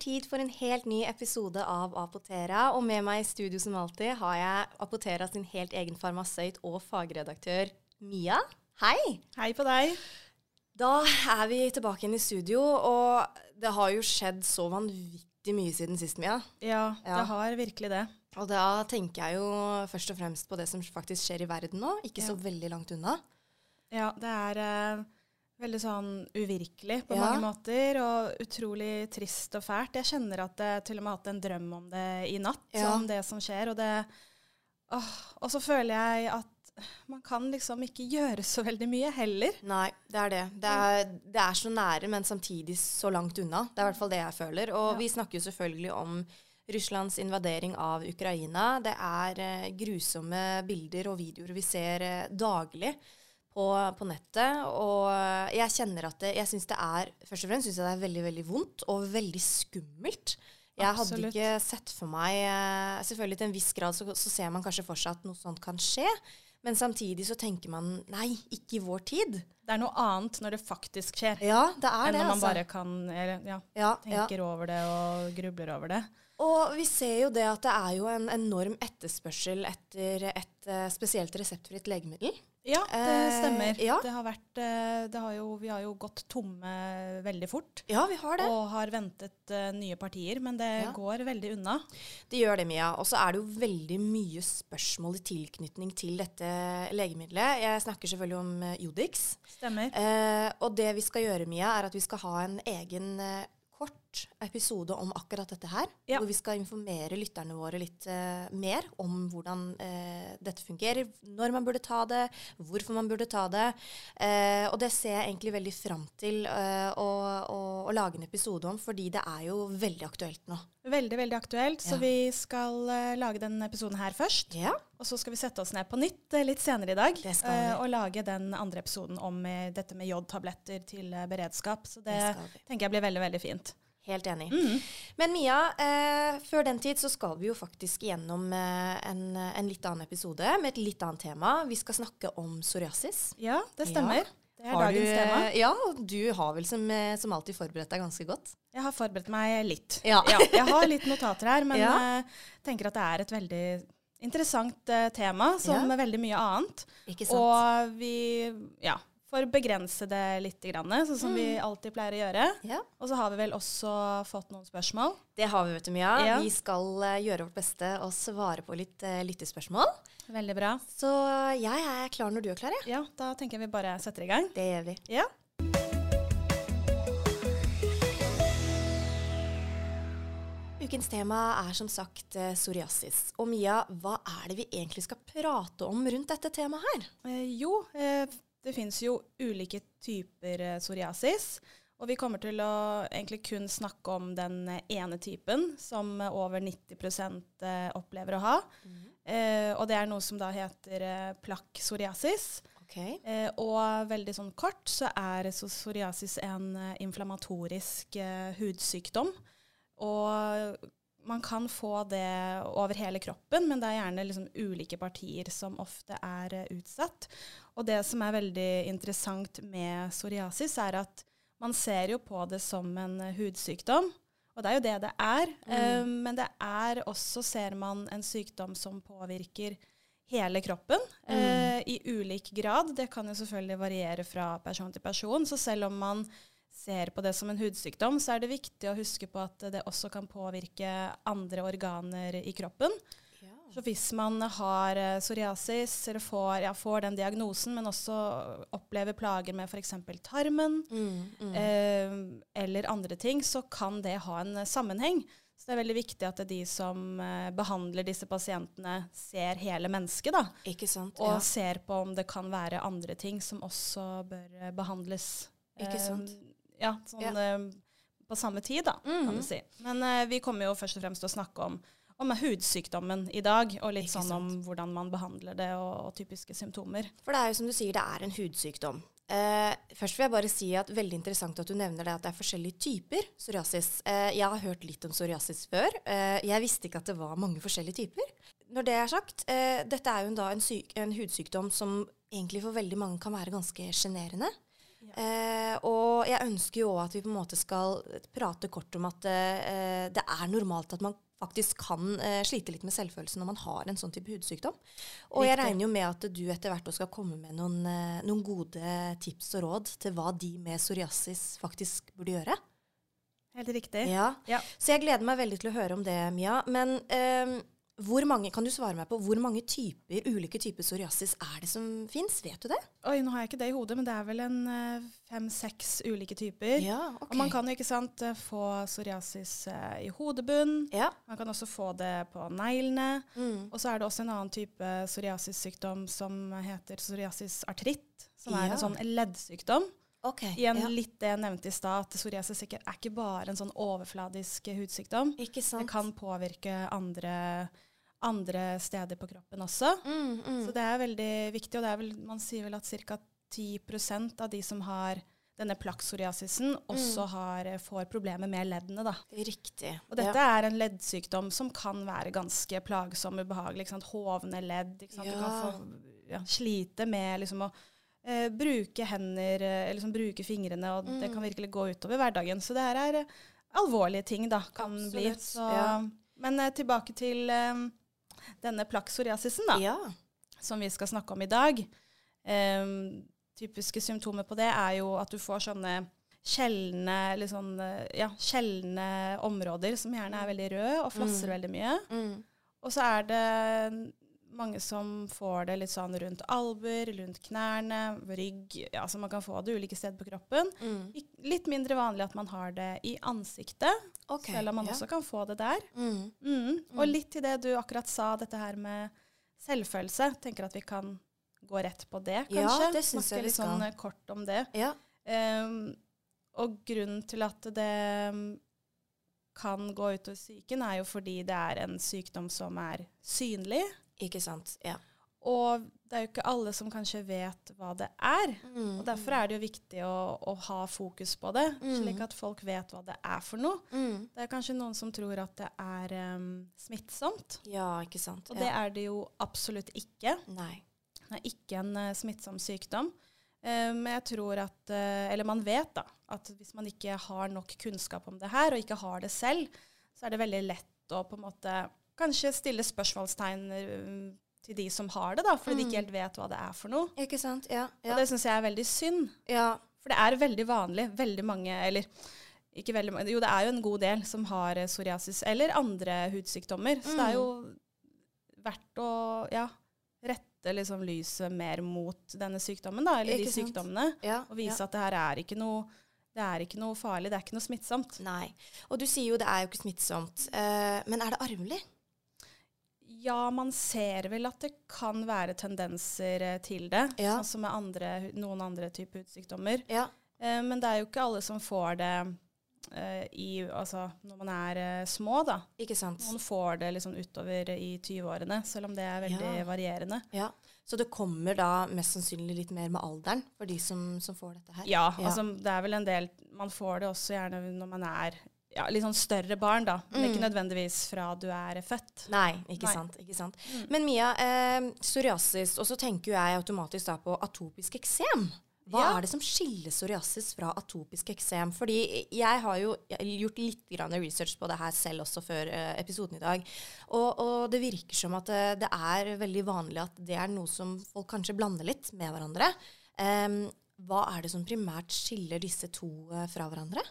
tid for en helt ny episode av Apotera. Og med meg i studio som alltid har jeg Apotera sin helt egen farmasøyt og fagredaktør Mia. Hei! Hei på deg. Da er vi tilbake igjen i studio, og det har jo skjedd så vanvittig mye siden sist, Mia. Ja, Ja. det har virkelig det. Og da tenker jeg jo først og fremst på det som faktisk skjer i verden nå, ikke så veldig langt unna. Ja, det er eh, veldig sånn uvirkelig på Ja. mange måter, og utrolig trist og fælt. Jeg kjenner at jeg til og med har hatt en drøm om det i natt, Ja. om det som skjer, og det åh, Og så føler jeg at man kan liksom ikke gjøre så veldig mye heller. Nei, det er det. Det er, det er så nære, men samtidig så langt unna. Det er i hvert fall det jeg føler. Og Ja. vi snakker jo selvfølgelig om Russlands invadering av Ukraina. Det er eh, grusomme bilder og videoer vi ser eh, daglig på, på nettet. Og jeg kjenner at det, jeg syns det er Først og fremst synes jeg det er veldig, veldig vondt og veldig skummelt. Jeg hadde Absolutt. ikke sett for meg eh, Selvfølgelig til en viss grad så, så ser man kanskje for seg at noe sånt kan skje. Men samtidig så tenker man nei, ikke i vår tid. Det er noe annet når det faktisk skjer, Ja, det er enn det, når man altså. bare kan eller, ja, ja, ja. over det og grubler over det. Og vi ser jo det at det er jo en enorm etterspørsel etter et eh, spesielt reseptfritt legemiddel. Ja, det Eh, stemmer. ja. Det har vært, eh, det har jo, vi har jo gått tomme veldig fort. Ja, vi har det. Og har ventet uh, nye partier, men det Ja. går veldig unna. Det gjør det, Mia. Og så er det jo veldig mye spørsmål i tilknytning til dette legemiddelet. Jeg snakker selvfølgelig om eh, Jodix. Stemmer. Eh, og det vi skal gjøre, Mia, er at vi skal ha en egen eh, kort episode om akkurat dette her. Ja. Hvor vi skal informere lytterne våre litt uh, mer om hvordan uh, dette fungerer. Når man burde ta det, hvorfor man burde ta det. Uh, og det ser jeg egentlig veldig fram til å, å, å lage en episode om, fordi det er jo veldig aktuelt nå. Veldig, veldig aktuelt. Ja. Så vi skal lage den episoden her først. Ja. Og så skal vi sette oss ned på nytt litt senere i dag og lage den andre episoden om dette med jodtabletter til beredskap. Så det, Det tenker jeg blir veldig, veldig fint. Helt enig. Mm. Men Mia, eh, før den tid så skal vi jo faktisk gjennom eh, en, en litt annen episode med et litt annet tema. Vi skal snakke om psoriasis. Ja, det stemmer. Det er Har dagens du, tema. eh, Ja, og du har vel som, eh, som alltid forberedt deg ganske godt. Jeg har forberedt meg litt. Ja. jeg har litt notater her, men Ja. eh, tenker at det er et veldig interessant eh, tema, som Ja. veldig mye annet. Ikke sant? Og vi ja, får begrense det litt, grann, sånn som Mm. vi alltid pleier å gjøre. ja, Og så har vi vel også fått noen spørsmål. det har vi, vet du, Mia. Ja. Vi skal eh, gjøre vårt beste og svare på litt uh, lyttespørsmål. Veldig bra. Så jeg er klar når du er klar, jeg. Ja, da tenker jeg vi bare setter i gang. Det gjør vi. Ja. Ukens tema er som sagt eh, psoriasis. Og Mia, hva er det vi egentlig skal prate om rundt dette temaet her? Eh, jo, eh, det fins jo ulike typer eh, psoriasis. Og vi kommer til å egentlig kun snakke om den eh, ene typen, som eh, over 90 eh, opplever å ha. Eh, og det er noe som da heter eh, plakk-psoriasis. Okay. Eh, og veldig sånn kort så er psoriasis en inflammatorisk eh, hudsykdom. Og man kan få det over hele kroppen, men det er gjerne liksom ulike partier som ofte er utsatt. Og det som er veldig interessant med psoriasis, er at man ser jo på det som en eh, hudsykdom. Og det er jo det det er. Eh, men det er også, ser man, en sykdom som påvirker hele kroppen eh, i ulik grad. Det kan jo selvfølgelig variere fra person til person. Så selv om man ser på det som en hudsykdom, så er det viktig å huske på at det også kan påvirke andre organer i kroppen. Så hvis man har eh, psoriasis, eller får, ja, får den diagnosen, men også opplever plager med f.eks. tarmen Mm, mm. eh, eller andre ting, så kan det ha en eh, sammenheng. Så det er veldig viktig at de som eh, behandler disse pasientene, ser hele mennesket, da. Ikke sant? Og ja. ser på om det kan være andre ting som også bør eh, behandles. Ikke sant? Eh, ja, sånn Ja. på samme tid, da, kan Mhm. du si. Men vi kommer jo først og fremst til å snakke om, om hudsykdommen i dag, og litt sånn om hvordan man behandler det, og, og typiske symptomer. For det er jo som du sier, det er en hudsykdom. Eh, først vil jeg bare si at veldig interessant at du nevner det at det er forskjellige typer psoriasis. Eh, jeg har hørt litt om psoriasis før. Eh, jeg visste ikke at det var mange forskjellige typer. Når det er sagt, eh, dette er jo da en, syk, en hudsykdom som egentlig for veldig mange kan være ganske sjenerende. Eh, og jeg ønsker jo òg at vi på en måte skal prate kort om at eh, det er normalt at man faktisk kan eh, slite litt med selvfølelsen når man har en sånn type hudsykdom. Og jeg regner jo med at du etter hvert også skal komme med noen, eh, noen gode tips og råd til hva de med psoriasis faktisk burde gjøre. Helt riktig. Ja. Ja. Så jeg gleder meg veldig til å høre om det, Mia. Men eh, hvor mange, kan du svare meg på hvor mange typer, ulike typer psoriasis er det som fins? Vet du det? Oi, nå har jeg ikke det i hodet, men det er vel en eh, fem-seks ulike typer. Ja, okay. Og man kan jo ikke sant, eh, få psoriasis eh, i hodebunn. Ja. Man kan også få det på neglene. Mm. Og så er det også en annen type psoriasissykdom som heter psoriasis artritt, som er Ja. en sånn leddsykdom. Ok. Igjen ja. litt det jeg nevnte i stad, at psoriasis er ikke bare en sånn overfladisk hudsykdom. Det kan påvirke andre, andre steder på kroppen også. mm, mm. Så det er veldig viktig, og det er vel, man sier vel at ca. 10% av de som har denne plakksoriasisen, også Mm. har, eh, får problemer med leddene. da. Riktig. Og dette er en leddsykdom som kan være ganske plagsom ubehagelig. Hovne ledd. Sant? Du kan få ja, slite med liksom, å eh, bruke hender, eh, liksom bruke fingrene, og det Mm. kan virkelig gå utover hverdagen. Så det her er eh, alvorlige ting, da, kan bli. Så, ja. Men eh, tilbake til denne plakksoriasisen, da Ja. som vi skal snakke om i dag. Um, typiske symptomer på det er jo at du får sånne sjeldne, eller sånn, ja, områder som gjerne er veldig røde og flasser Mm. veldig mye. Mm. Og så er det mange som får det litt sånn rundt albuer, rundt knærne, rygg. Ja, så man kan få det ulike steder på kroppen. Mm. Litt mindre vanlig at man har det i ansiktet, okay, selv om man ja. også kan få det der. Mm. Mm. Og Mm. litt til det du akkurat sa, dette her med selvfølelse. Tenker at vi kan gå rett på det, kanskje. Ja, det synes Snakke jeg vi litt sånn eh, kort om det. Ja. Um, og grunnen til at det um, kan gå utover psyken, er jo fordi det er en sykdom som er synlig. Ikke sant. Ja. Og det er jo ikke alle som kanskje vet hva det er. Mm. Og derfor er det jo viktig å, å ha fokus på det, Mm. slik at folk vet hva det er for noe. mm. Det er kanskje noen som tror at det er um, smittsomt. Ja, ikke sant. Og ja. det er det jo absolutt ikke. Nei. Det er ikke en uh, smittsom sykdom. Eh, men jeg tror at uh, Eller man vet da, at hvis man ikke har nok kunnskap om det her, og ikke har det selv, så er det veldig lett å på en måte kanskje stille spørsmålstegn eh, til de som har det, da, fordi de Mm. ikke helt vet hva det er for noe. Ikke sant. Ja. ja. Og det syns jeg er veldig synd. ja. For det er veldig vanlig. Veldig mange, eller ikke veldig mange, jo det er jo en god del som har eh, psoriasis eller andre hudsykdommer. Så det er jo verdt å ja, rette liksom lyset mer mot denne sykdommen, da, eller de sant? sykdommene. ja. Og vise at det her er ikke noe det er ikke noe farlig, det er ikke noe smittsomt. Nei. Og du sier jo det er jo ikke smittsomt. Uh, men er det arvelig? Ja, man ser vel at det kan være tendenser eh, til det, Ja. sånn som med andre, noen andre typer hudsykdommer. Ja. Eh, men det er jo ikke alle som får det eh, i, altså, når man er eh, små, da. Ikke sant. Noen får det liksom utover i 20-årene, selv om det er veldig Ja. varierende. Ja. Så det kommer da mest sannsynlig litt mer med alderen for de som, som får dette her? Ja, Ja. altså det er vel en del Man får det også gjerne når man er ja, litt sånn større barn, da. Men Mm. ikke nødvendigvis fra du er født. Nei, ikke Nei. sant. ikke sant. Mm. Men Mia, eh, psoriasis, og så tenker jeg automatisk da på atopisk eksem. Hva Ja. er det som skiller psoriasis fra atopisk eksem? Fordi jeg har jo gjort litt grann research på det her selv også før eh, episoden i dag. Og, og det virker som at det, det er veldig vanlig at det er noe som folk kanskje blander litt med hverandre. Um, hva er det som primært skiller disse to eh, fra hverandre?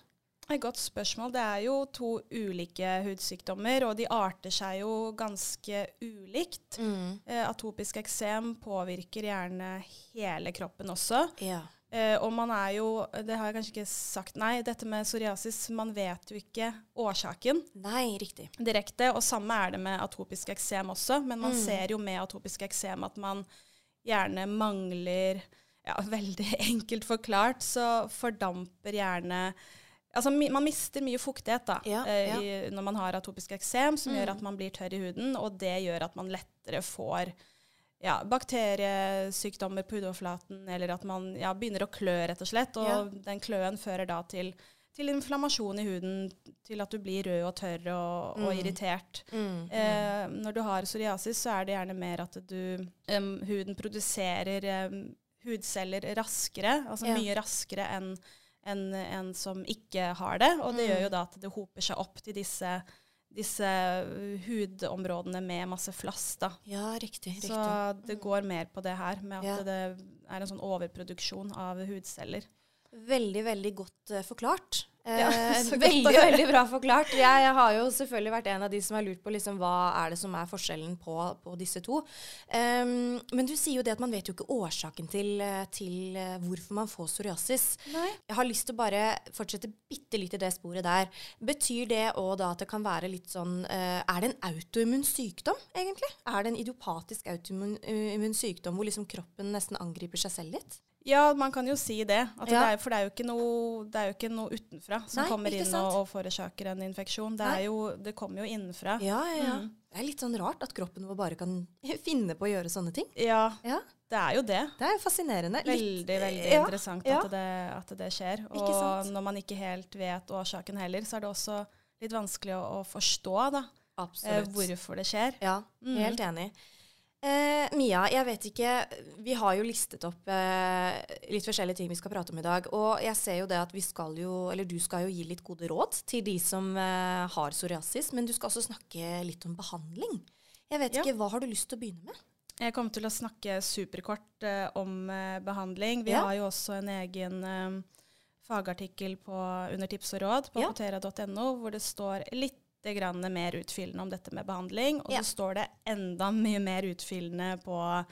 Et godt spørsmål. Det er jo to ulike hudsykdommer, og de arter seg jo ganske ulikt. Eh, atopisk eksem påvirker gjerne hele kroppen også. Ja. Eh, og man er jo Det har jeg kanskje ikke sagt, nei, dette med psoriasis, man vet jo ikke årsaken Nei, riktig. direkte. Og samme er det med atopisk eksem også, men man Mm. ser jo med atopisk eksem at man gjerne mangler ja, Veldig enkelt forklart så fordamper gjerne Altså, Man mister mye fuktighet da, Ja, eh, ja. i, når man har atopisk eksem, som Mm. gjør at man blir tørr i huden, og det gjør at man lettere får ja, bakteriesykdommer på hudoverflaten, eller at man ja, begynner å klø, rett og slett. Og den kløen fører da til, til inflammasjon i huden, til at du blir rød og tørr og, og Mm. irritert. Mm. Eh, når du har psoriasis, så er det gjerne mer at du, um, huden produserer um, hudceller raskere, altså mye raskere enn enn en som ikke har det. Og det Mm. gjør jo da at det hoper seg opp til disse, disse uh, hudområdene med masse flass. da. Ja, riktig. riktig. Så det går mer på det her, med at Ja. det er en sånn overproduksjon av hudceller. Veldig, veldig godt uh, forklart. Ja, Eh, veldig, veldig bra forklart. Jeg, har jo selvfølgelig vært en av de som har lurt på liksom, hva er det som er forskjellen på, på disse to. Um, men du sier jo det at man vet jo ikke årsaken til, eh, til eh, hvorfor man får psoriasis. Nei. Jeg har lyst til å bare fortsette bitte litt i det sporet der. Betyr det òg da at det kan være litt sånn uh, Er det en autoimmun sykdom, egentlig? Er det en idiopatisk autoimmun sykdom hvor liksom kroppen nesten angriper seg selv litt? Ja, man kan jo si det. At Ja. det er, for det er noe, det er jo ikke noe utenfra som Nei, kommer inn og, og forårsaker en infeksjon. Det, er jo, det kommer jo innenfra. Ja, ja. Mm. Det er litt sånn rart at kroppen vår bare kan finne på å gjøre sånne ting. Ja, Ja, det er jo det. Det er jo fascinerende. Litt- Veldig, veldig ja, interessant at, det, at det skjer. Og når man ikke helt vet årsaken heller, så er det også litt vanskelig å, å forstå da, eh, hvorfor det skjer. Ja, Mm. helt enig. Eh, Mia, jeg vet ikke Vi har jo listet opp eh, litt forskjellige ting vi skal prate om i dag. Og jeg ser jo det at vi skal jo, eller du skal jo gi litt gode råd til de som eh, har psoriasis. Men du skal også snakke litt om behandling. Jeg vet Ja. ikke, Hva har du lyst til å begynne med? Jeg kommer til å snakke superkort eh, om eh, behandling. Vi Ja. har jo også en egen eh, fagartikkel på, under tips og råd på Ja. hvor det står litt grann mer utfyllende om dette med behandling. Og Ja. så står det enda mye mer utfyllende på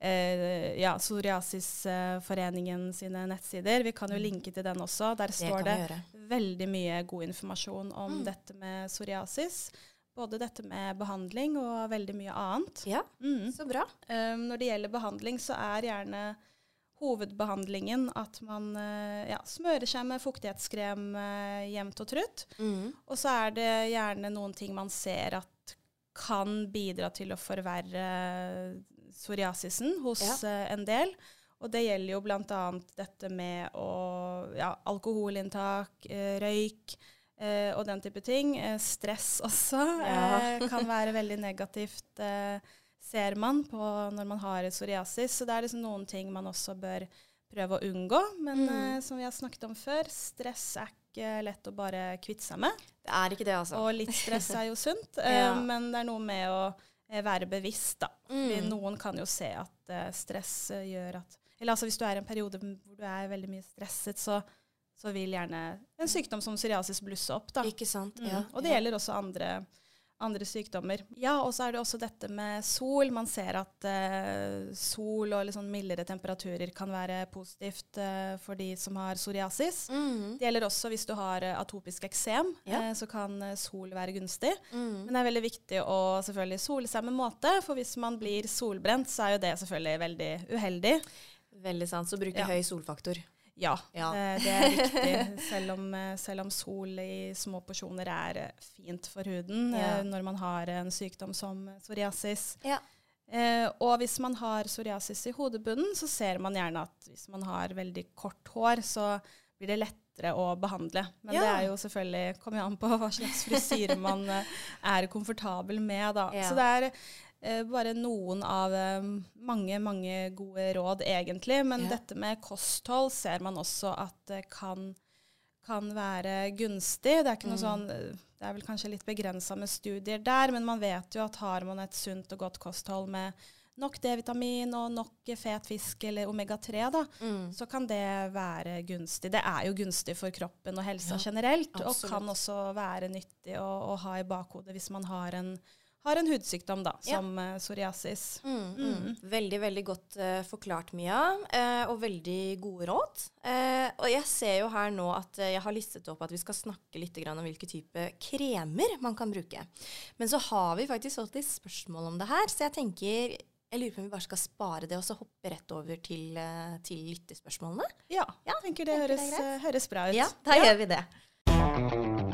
eh, ja, Psoriasisforeningen sine nettsider. Vi kan jo linke til den også. Der Det står det veldig mye god informasjon om Mm. dette med psoriasis. Både dette med behandling og veldig mye annet. Ja, Mm. så bra. Um, når det gjelder behandling, så er gjerne hovedbehandlingen at man eh, ja, smører seg med fuktighetskrem uh, jevnt og trutt. Mm. Og så er det gjerne noen ting man ser at kan bidra til å forverre psoriasisen hos Ja. eh, en del. Og det gjelder jo bl.a. dette med å, ja, alkoholinntak, eh, røyk eh, og den type ting. Eh, stress også eh, kan være veldig negativt, eh, ser man på når man har psoriasis. Så det er liksom noen ting man også bør prøve å unngå. Men Mm. uh, som vi har snakket om før, stress er ikke lett å bare kvitte seg med. Det er ikke det, altså. Og litt stress er jo sunt, Ja. uh, men det er noe med å eh, være bevisst, da. Mm. Noen kan jo se at eh, stress eh, gjør at Eller altså hvis du er i en periode hvor du er veldig mye stresset, så, så vil gjerne en sykdom som psoriasis blusse opp, da. Ikke sant? Mm. Ja. Og det ja. gjelder også andre, andre sykdommer. Ja, og så er det også dette med sol. Man ser at eh, sol og sånn mildere temperaturer kan være positivt eh, for de som har psoriasis. Mm. Det gjelder også hvis du har eh, atopisk eksem, Ja. eh, så kan eh, sol være gunstig. Mm. Men det er veldig viktig å selvfølgelig sole seg med måte, for hvis man blir solbrent, så er jo det selvfølgelig veldig uheldig. Veldig sant. Så bruke Ja. høy solfaktor. Ja, Ja. eh, det er viktig, selv om, eh, selv om sol i små porsjoner er eh, fint for huden Ja. når man har en sykdom som psoriasis. Ja. Eh, og hvis man har psoriasis i hodebunnen, så ser man gjerne at hvis man har veldig kort hår, så blir det lettere å behandle. Men det er jo selvfølgelig, kommer an på hva slags frisyre man er komfortabel med. Da. Så det er bare noen av eh, mange, mange gode råd, egentlig. Men Ja. dette med kosthold ser man også at det kan, kan være gunstig. Det er ikke noe Mm. sånn eh, det er vel kanskje litt begrensa med studier der, men man vet jo at har man et sunt og godt kosthold med nok D-vitamin og nok fet fisk eller omega-3, da, Mm. så kan det være gunstig. Det er jo gunstig for kroppen og helsa Ja, generelt, og kan også være nyttig å, å ha i bakhodet hvis man har en, har en hudsykdom da, som ja. psoriasis. Mm, mm. Mm. Veldig, veldig godt uh, forklart, Mia, uh, og veldig gode råd. Uh, og jeg ser jo her nå at eh, jeg har listet opp at vi skal snakke litt grann om hvilke type kremer man kan bruke. Men så har vi faktisk fått litt spørsmål om det her, så jeg tenker jeg lurer på om vi bare skal spare det og så hoppe rett over til, eh, til lyttespørsmålene. Ja, Ja, jeg tenker det tenker det høres, det eh, høres bra ut. Ja, da gjør vi det.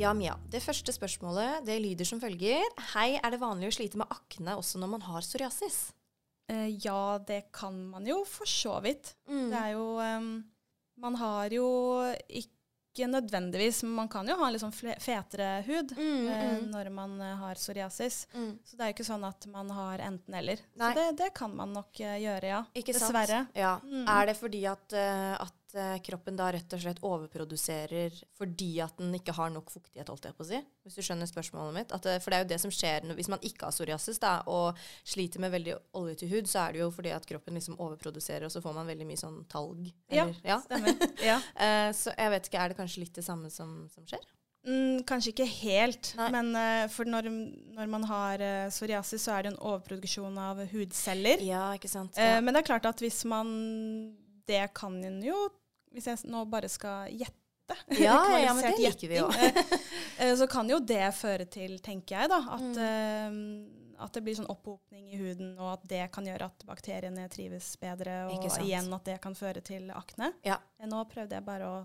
Ja, Mia. Det første spørsmålet det lyder som følger. Hei, er det vanlig å slite med akne også når man har psoriasis? Eh, ja, det kan man jo for så vidt. Mm. Det er jo um, Man har jo ikke nødvendigvis, men man kan jo ha litt sånn fetere hud Mm, eh, mm. når man eh, har psoriasis. Mm. Så det er jo ikke sånn at man har enten-eller. Så det, det kan man nok eh, gjøre, ja. Ikke sant? Dessverre. Ja. Mm. Er det fordi at, eh, at eh, kroppen da rett og slett overproduserer fordi at den ikke har nok fuktighet, holdt jeg på å si? Hvis du skjønner spørsmålet mitt? At, eh, for det er jo det som skjer hvis man ikke har psoriasis da, og sliter med veldig oljete hud, så er det jo fordi at kroppen liksom overproduserer, og så får man veldig mye sånn talg. Ja, ja. Stemmer. ja. Eh, så jeg vet ikke, er det kanskje litt det samme som, som skjer? Mm, kanskje ikke helt, Nei. men uh, for når, når man har uh, psoriasis, så er det en overproduksjon av hudceller. Ja, ikke sant? Ja. Uh, men det er klart at hvis man Det kan jo Hvis jeg nå bare skal gjette Ja, ja, men det liker vi jo. eh, eh, så kan jo det føre til, tenker jeg, da, at, Mm. eh, at det blir sånn opphopning i huden, og at det kan gjøre at bakteriene trives bedre, og igjen at det kan føre til akne. Ja. Nå prøvde jeg bare å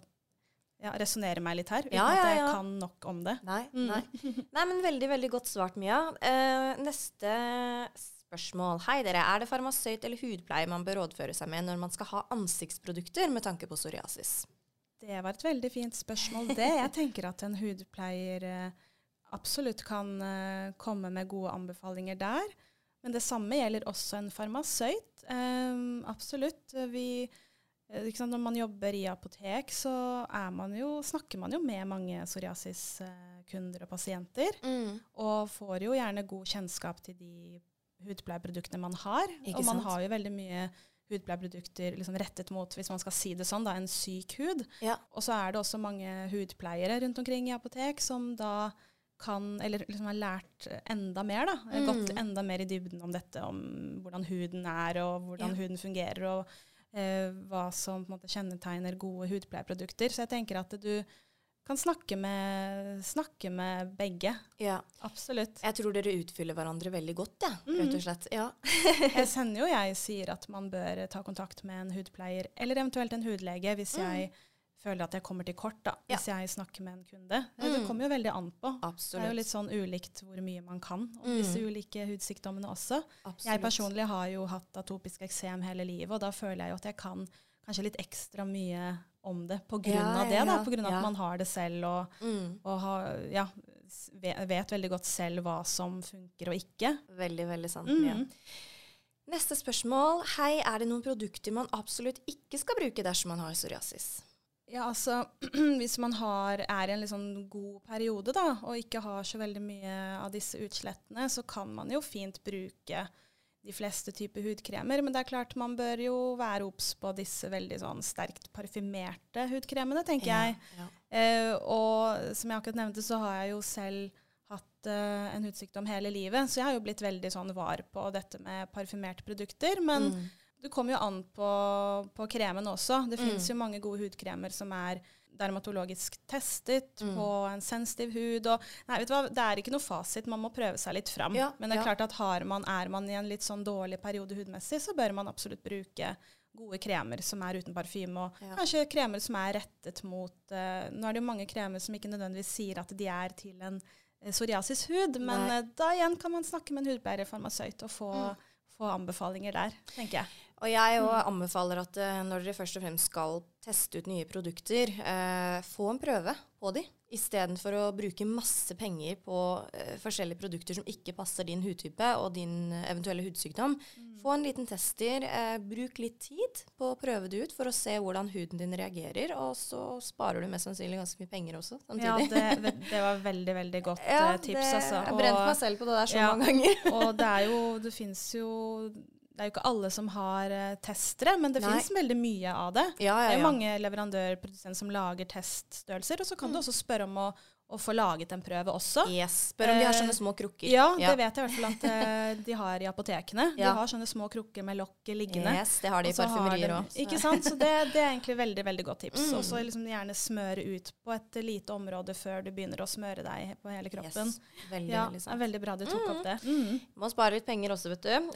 ja, resonnere meg litt her, uten Ja, at ja, jeg kan nok om det. Nei, Mm. nei. nei, men veldig, veldig godt svart, Mia. Uh, neste spørsmål. Hei dere, er det farmasøyt eller hudpleie man bør rådføre seg med når man skal ha ansiktsprodukter med tanke på psoriasis? Det var et veldig fint spørsmål, det. Jeg tenker at en hudpleier eh, absolutt kan eh, komme med gode anbefalinger der. Men det samme gjelder også en farmasøyt. Um, absolutt. Vi, eh, sant, når man jobber i apotek, så man jo, snakker man jo med mange psoriasiskunder og pasienter. Mm. Og får jo gjerne god kjennskap til de hudpleieproduktene man har. Ikke og man sant? har jo veldig mye hudpleieprodukter liksom rettet mot, hvis man skal si det sånn, da, en syk hud. Ja. Og så er det også mange hudpleiere rundt omkring i apotek som da kan, eller liksom har lært enda mer, da. Mm. Gått enda mer i dybden om dette, om hvordan huden er, og hvordan Ja. huden fungerer, og eh, hva som på en måte kjennetegner gode hudpleieprodukter. Så jeg tenker at du kan snakke med, snakke med begge. ja. Absolutt. Jeg tror dere utfyller hverandre veldig godt, ja, mm. rett og slett. Ja. Jeg sender jo jeg sier at man bør ta kontakt med en hudpleier, eller eventuelt en hudlege, hvis jeg føler at jeg kommer til kort, da. Ja. Hvis jeg snakker med en kunde. Mm. Det Mm. kommer jo veldig an på. Det er jo litt sånn ulikt hvor mye man kan om Mm. disse ulike hudsykdommene også. Absolutt. Jeg personlig har jo hatt atopisk eksem hele livet, og da føler jeg jo at jeg kan kanskje litt ekstra mye om det på grunn av det, da. På grunn av at man har det selv og, mm. og har, ja, vet veldig godt selv hva som funker og ikke. Veldig, veldig sant. Mm. Neste spørsmål. Hei, er det noen produkter man absolutt ikke skal bruke dersom man har psoriasis? Ja, altså hvis man har, er i en sånn god periode da, og ikke har så veldig mye av disse utslettene, så kan man jo fint bruke de fleste typer hudkremer. Men det er klart man bør jo være obs på disse veldig sånn sterkt parfymerte hudkremene, tenker jeg. Ja. Eh, og som jeg akkurat nevnte, så har jeg jo selv hatt eh, en hudsykdom hele livet, så jeg har jo blitt veldig sånn var på dette med parfymerte produkter. Men Mm. Det kommer jo an på, på kremen også. Det Mm. finnes jo mange gode hudkremer som er dermatologisk testet Mm. på en sensitiv hud. Og, nei, vet du hva? Det er ikke noe fasit, man må prøve seg litt fram. Ja, Men det er ja. klart at har man, er man i en litt sånn dårlig periode hudmessig, så bør man absolutt bruke gode kremer som er uten parfyme, og Ja. kanskje kremer som er rettet mot uh, Nå er det jo mange kremer som ikke nødvendigvis sier at de er til en psoriasis psoriasishud, men eh, da igjen kan man snakke med en hudpleier farmasøyt og få, Mm. få anbefalinger der, tenker jeg. Og jeg òg anbefaler at eh, når dere først og fremst skal teste ut nye produkter, eh, få en prøve på de, istedenfor å bruke masse penger på eh, forskjellige produkter som ikke passer din hudtype og din eventuelle hudsykdom. Få en liten tester, eh, bruk litt tid på å prøve det ut for å se hvordan huden din reagerer, og så sparer du mest sannsynlig ganske mye penger også Ja, det, det var veldig, veldig godt Ja, eh, tips, altså. Jeg brente brent meg selv på det der så Ja. mange ganger. Og det er jo Det fins jo Det er jo ikke alle som har eh, testere, men det fins veldig mye av det. Ja, Det ja, er jo ja. mange leverandørprodusenter som lager teststørrelser, og så kan du Mm. også spørre om å, å få laget en prøve også. Yes. Spør om de har Eh, sånne små krukker. Ja, det vet jeg i hvert fall at eh, de har i apotekene. Ja. De har sånne små krukker med lokket liggende. Yes, det har de i Og parfymerier òg. Ikke sant? Så det, det er egentlig veldig veldig godt tips. Mm. Og så liksom gjerne smøre ut på et lite område før du begynner å smøre deg på hele kroppen. Yes. Veldig, Ja, veldig det sant. er veldig bra du tok opp det. Mm. Må spare litt penger også, vet du.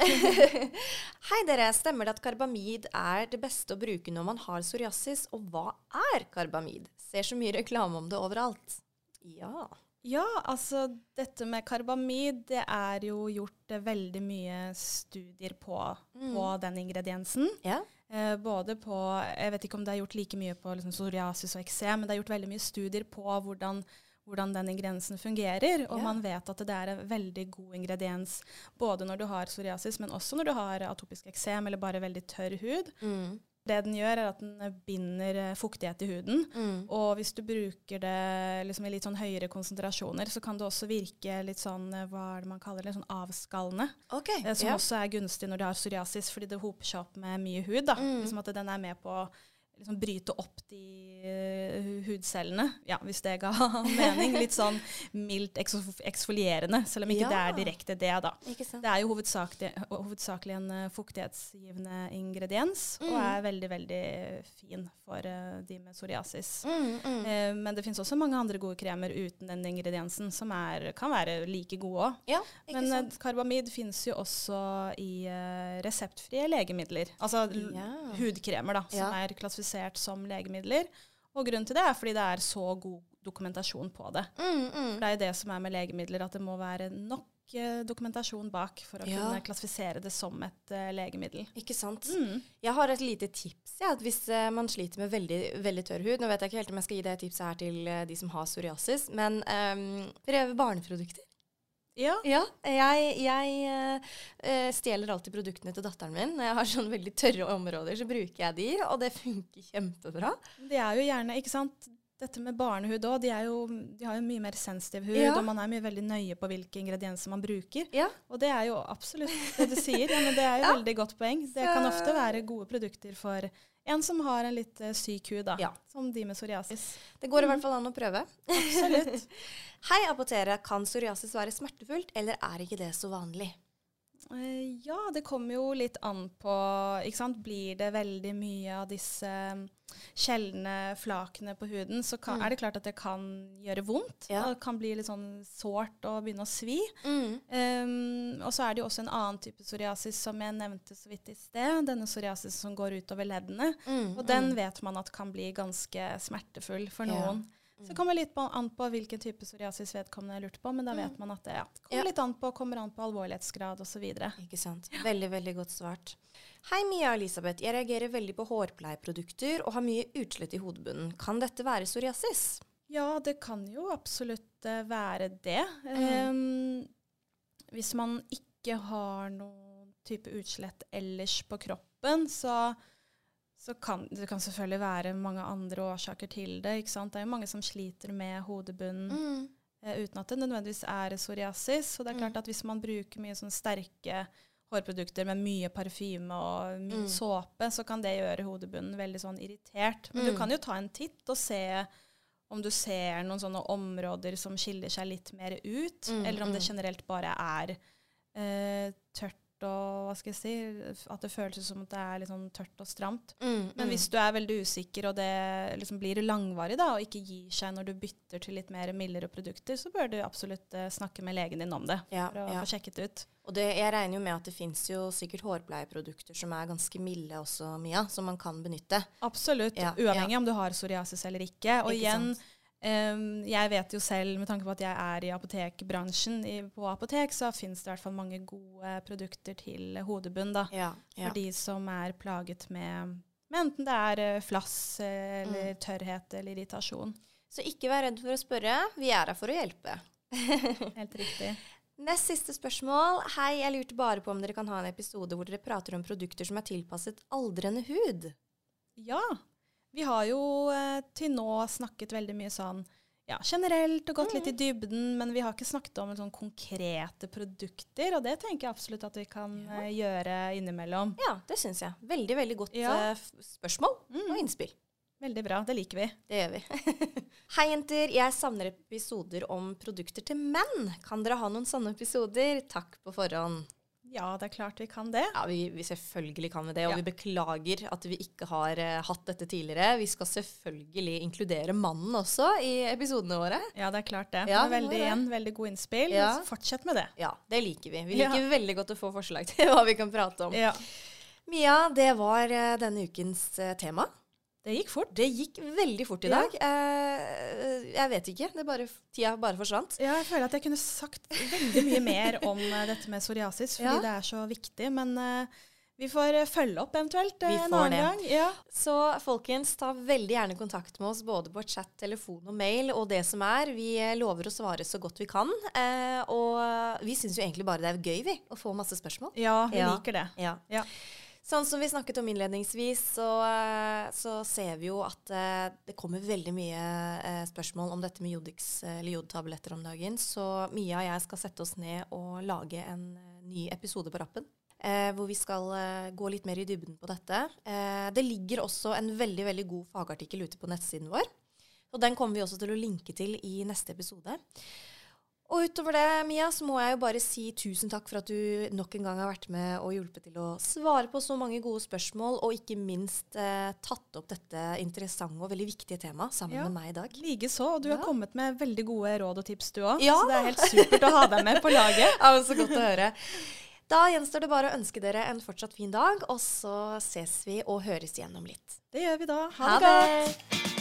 Hei dere, stemmer det at karbamid er det beste å bruke når man har psoriasis? Og hva er karbamid? Ser så mye reklame om det overalt. Ja. Ja, altså dette med karbamid, det er jo gjort eh, veldig mye studier på, Mm. på den ingrediensen. Ja. Eh, både på Jeg vet ikke om det er gjort like mye på liksom, psoriasis og eksem, men det er gjort veldig mye studier på hvordan, hvordan den ingrediensen fungerer. Og Ja. man vet at det er en veldig god ingrediens både når du har psoriasis, men også når du har atopisk eksem eller bare veldig tørr hud. Mm. Det den gjør, er at den binder eh, fuktighet i huden. Mm. Og hvis du bruker det liksom i litt sånn høyere konsentrasjoner, så kan det også virke litt sånn eh, hva er det man kaller det, sånn avskallende. OK. Eh, som yeah. også er gunstig når du har psoriasis, fordi det hoper seg opp med mye hud. da. Mm. Liksom at den er med på å liksom bryte opp de eh, hudcellene, ja, hvis det ga mening. Litt sånn mildt eksfolierende, selv om ikke det er direkte det. da. Det er jo hovedsakelig, hovedsakelig en eh, fuktighetsgivende ingrediens, og Mm. er veldig, veldig fin for uh, de med psoriasis. Mm, mm. Eh, men det finnes også mange andre gode kremer uten den ingrediensen, som er, kan være like gode òg. Ja, Men sant? karbamid finnes jo også i uh, reseptfrie legemidler. Altså Ja. hudkremer, da, som Ja. er klassifisert som legemidler. Og grunnen til det er fordi det er så god dokumentasjon på det. Mm, mm. Det er jo det som er med legemidler, at det må være nok eh, dokumentasjon bak for å Ja. kunne klassifisere det som et eh, legemiddel. Ikke sant? Mm. Jeg har et lite tips. Ja, at hvis eh, man sliter med veldig, veldig tørr hud Nå vet jeg ikke helt om jeg skal gi det tipset her til eh, de som har psoriasis, men um, prøv barneprodukter. Ja. Ja, jeg, jeg eh, stjeler alltid produktene til datteren min. Når jeg har sånne veldig tørre områder, så bruker jeg de, og det funker kjempebra. Det er jo gjerne, ikke sant Dette med barnehud òg, de, de har jo mye mer sensitiv hud, Ja. og man er mye veldig nøye på hvilke ingredienser man bruker. Ja. Og det er jo absolutt det du sier. Ja, men det er jo veldig godt poeng. Det kan ofte være gode produkter for en som har en litt uh, syk hud, da. Ja. Som de med psoriasis. Det går i hvert fall an å prøve. Absolutt. Hei, apotere. Kan psoriasis være smertefullt, eller er ikke det så vanlig? Uh, ja, det kommer jo litt an på ikke sant? Blir det veldig mye av disse mm, sjeldne flakene på huden, så kan, Mm. er det klart at det kan gjøre vondt. Ja. Det kan bli litt sånn sårt og begynne å svi. Mm. Um, og så er det jo også en annen type psoriasis som jeg nevnte så vidt i sted. Denne psoriasis som går utover leddene. Mm. Og den vet man at kan bli ganske smertefull for noen. Så det kommer litt på, an på hvilken type psoriasis vedkommende lurte på, men da vet man at det ja, kommer Ja. litt an på, kommer an på alvorlighetsgrad osv. Ikke sant. Veldig, veldig godt svart. Hei, Mia og Elisabeth. Jeg reagerer veldig på hårpleieprodukter og har mye utslett i hodebunnen. Kan dette være psoriasis? Ja, det kan jo absolutt eh, være det. Mm. Um, hvis man ikke har noen type utslett ellers på kroppen, så, så kan det kan selvfølgelig være mange andre årsaker til det. ikke sant? Det er jo mange som sliter med hodebunnen Mm. eh, uten at det nødvendigvis er psoriasis. Og det er klart Mm. at hvis man bruker mye sånn sterke hårprodukter med mye parfyme og mye Mm. såpe, så kan det gjøre hodebunnen veldig sånn irritert. Men Mm. du kan jo ta en titt og se om du ser noen sånne områder som skiller seg litt mer ut, Mm, eller om det mm. generelt bare er eh, tørt og hva skal jeg si, at det føles som at det er litt sånn tørt og stramt. Mm. Men mm. hvis du er veldig usikker, og det liksom blir langvarig, da, og ikke gir seg når du bytter til litt mer mildere produkter, så bør du absolutt uh, snakke med legen din om det Ja, for å ja. få sjekket ut. Og det, jeg regner jo med at det fins jo sikkert hårpleieprodukter som er ganske milde også, Mia, som man kan benytte. Absolutt, Ja, uavhengig om du har psoriasis eller ikke. Og Ikke igjen, sant? Jeg vet jo selv, med tanke på at jeg er i apotekbransjen i, på apotek, så finnes det i hvert fall mange gode produkter til hodebunn, da. Ja, ja. For de som er plaget med, med enten det er eh, flass eh, eller Mm. tørrhet eller irritasjon. Så ikke vær redd for å spørre. Vi er her for å hjelpe. Helt riktig. Nest siste spørsmål. Hei, jeg lurte bare på om dere kan ha en episode hvor dere prater om produkter som er tilpasset aldrende hud. Ja. Vi har jo eh, til nå snakket veldig mye sånn ja, generelt og gått litt i dybden, men vi har ikke snakket om sånn konkrete produkter, og det tenker jeg absolutt at vi kan Ja. eh, gjøre innimellom. Ja, det syns jeg. Veldig, veldig godt Ja. eh, spørsmål Mm. og innspill. Veldig bra, det liker vi. Det gjør vi. Hei, jenter. Jeg savner episoder om produkter til menn. Kan dere ha noen sånne episoder? Takk på forhånd. Ja, det er klart vi kan det. Ja, vi, vi selvfølgelig kan vi det, og Ja. vi beklager at vi ikke har uh, hatt dette tidligere. Vi skal selvfølgelig inkludere mannen også i episodene våre. Ja, det er klart det. Ja, veldig, det. igjen, veldig god innspill. Ja. Fortsett med det. Ja, det liker vi. Vi liker veldig godt å få forslag til hva vi kan prate om. Ja. Mia, det var uh, denne ukens uh, tema. Det gikk fort. Det gikk veldig fort i Ja. dag. Eh, jeg vet ikke. Det bare, tida bare forsvant. Ja, jeg føler at jeg kunne sagt veldig mye mer om eh, dette med psoriasis, fordi Ja. det er så viktig. Men eh, Vi får eh, følge opp eventuelt eh, en annen det. gang. Ja. Så folkens, ta veldig gjerne kontakt med oss både på chat, telefon og mail og det som er. Vi eh, lover å svare så godt vi kan. Eh, og vi syns jo egentlig bare det er gøy, vi, å få masse spørsmål. ja, vi liker det. Ja. Sånn som vi snakket om innledningsvis, så, eh, så ser vi jo at eh, det kommer veldig mye eh, spørsmål om dette med Jodix, eller jodtabletter om dagen. Så Mia og jeg skal sette oss ned og lage en ny episode på rappen. Eh, hvor vi skal gå litt mer i dybden på dette. Det ligger også en veldig veldig god fagartikkel ute på nettsiden vår. Og den kommer vi også til å linke til i neste episode. Og utover det, Mia, så må jeg jo bare si tusen takk for at du nok en gang har vært med og hjulpet til å svare på så mange gode spørsmål, og ikke minst eh, tatt opp dette interessante og veldig viktige temaet sammen Ja. med meg i dag. Likeså. Og du har kommet med veldig gode råd og tips, du òg. Ja. Så det er helt supert å ha deg med på laget. Ja, men Så godt å høre. Da gjenstår det bare å ønske dere en fortsatt fin dag, og så ses vi og høres igjen om litt. Det gjør vi da. Ha, Ha det godt.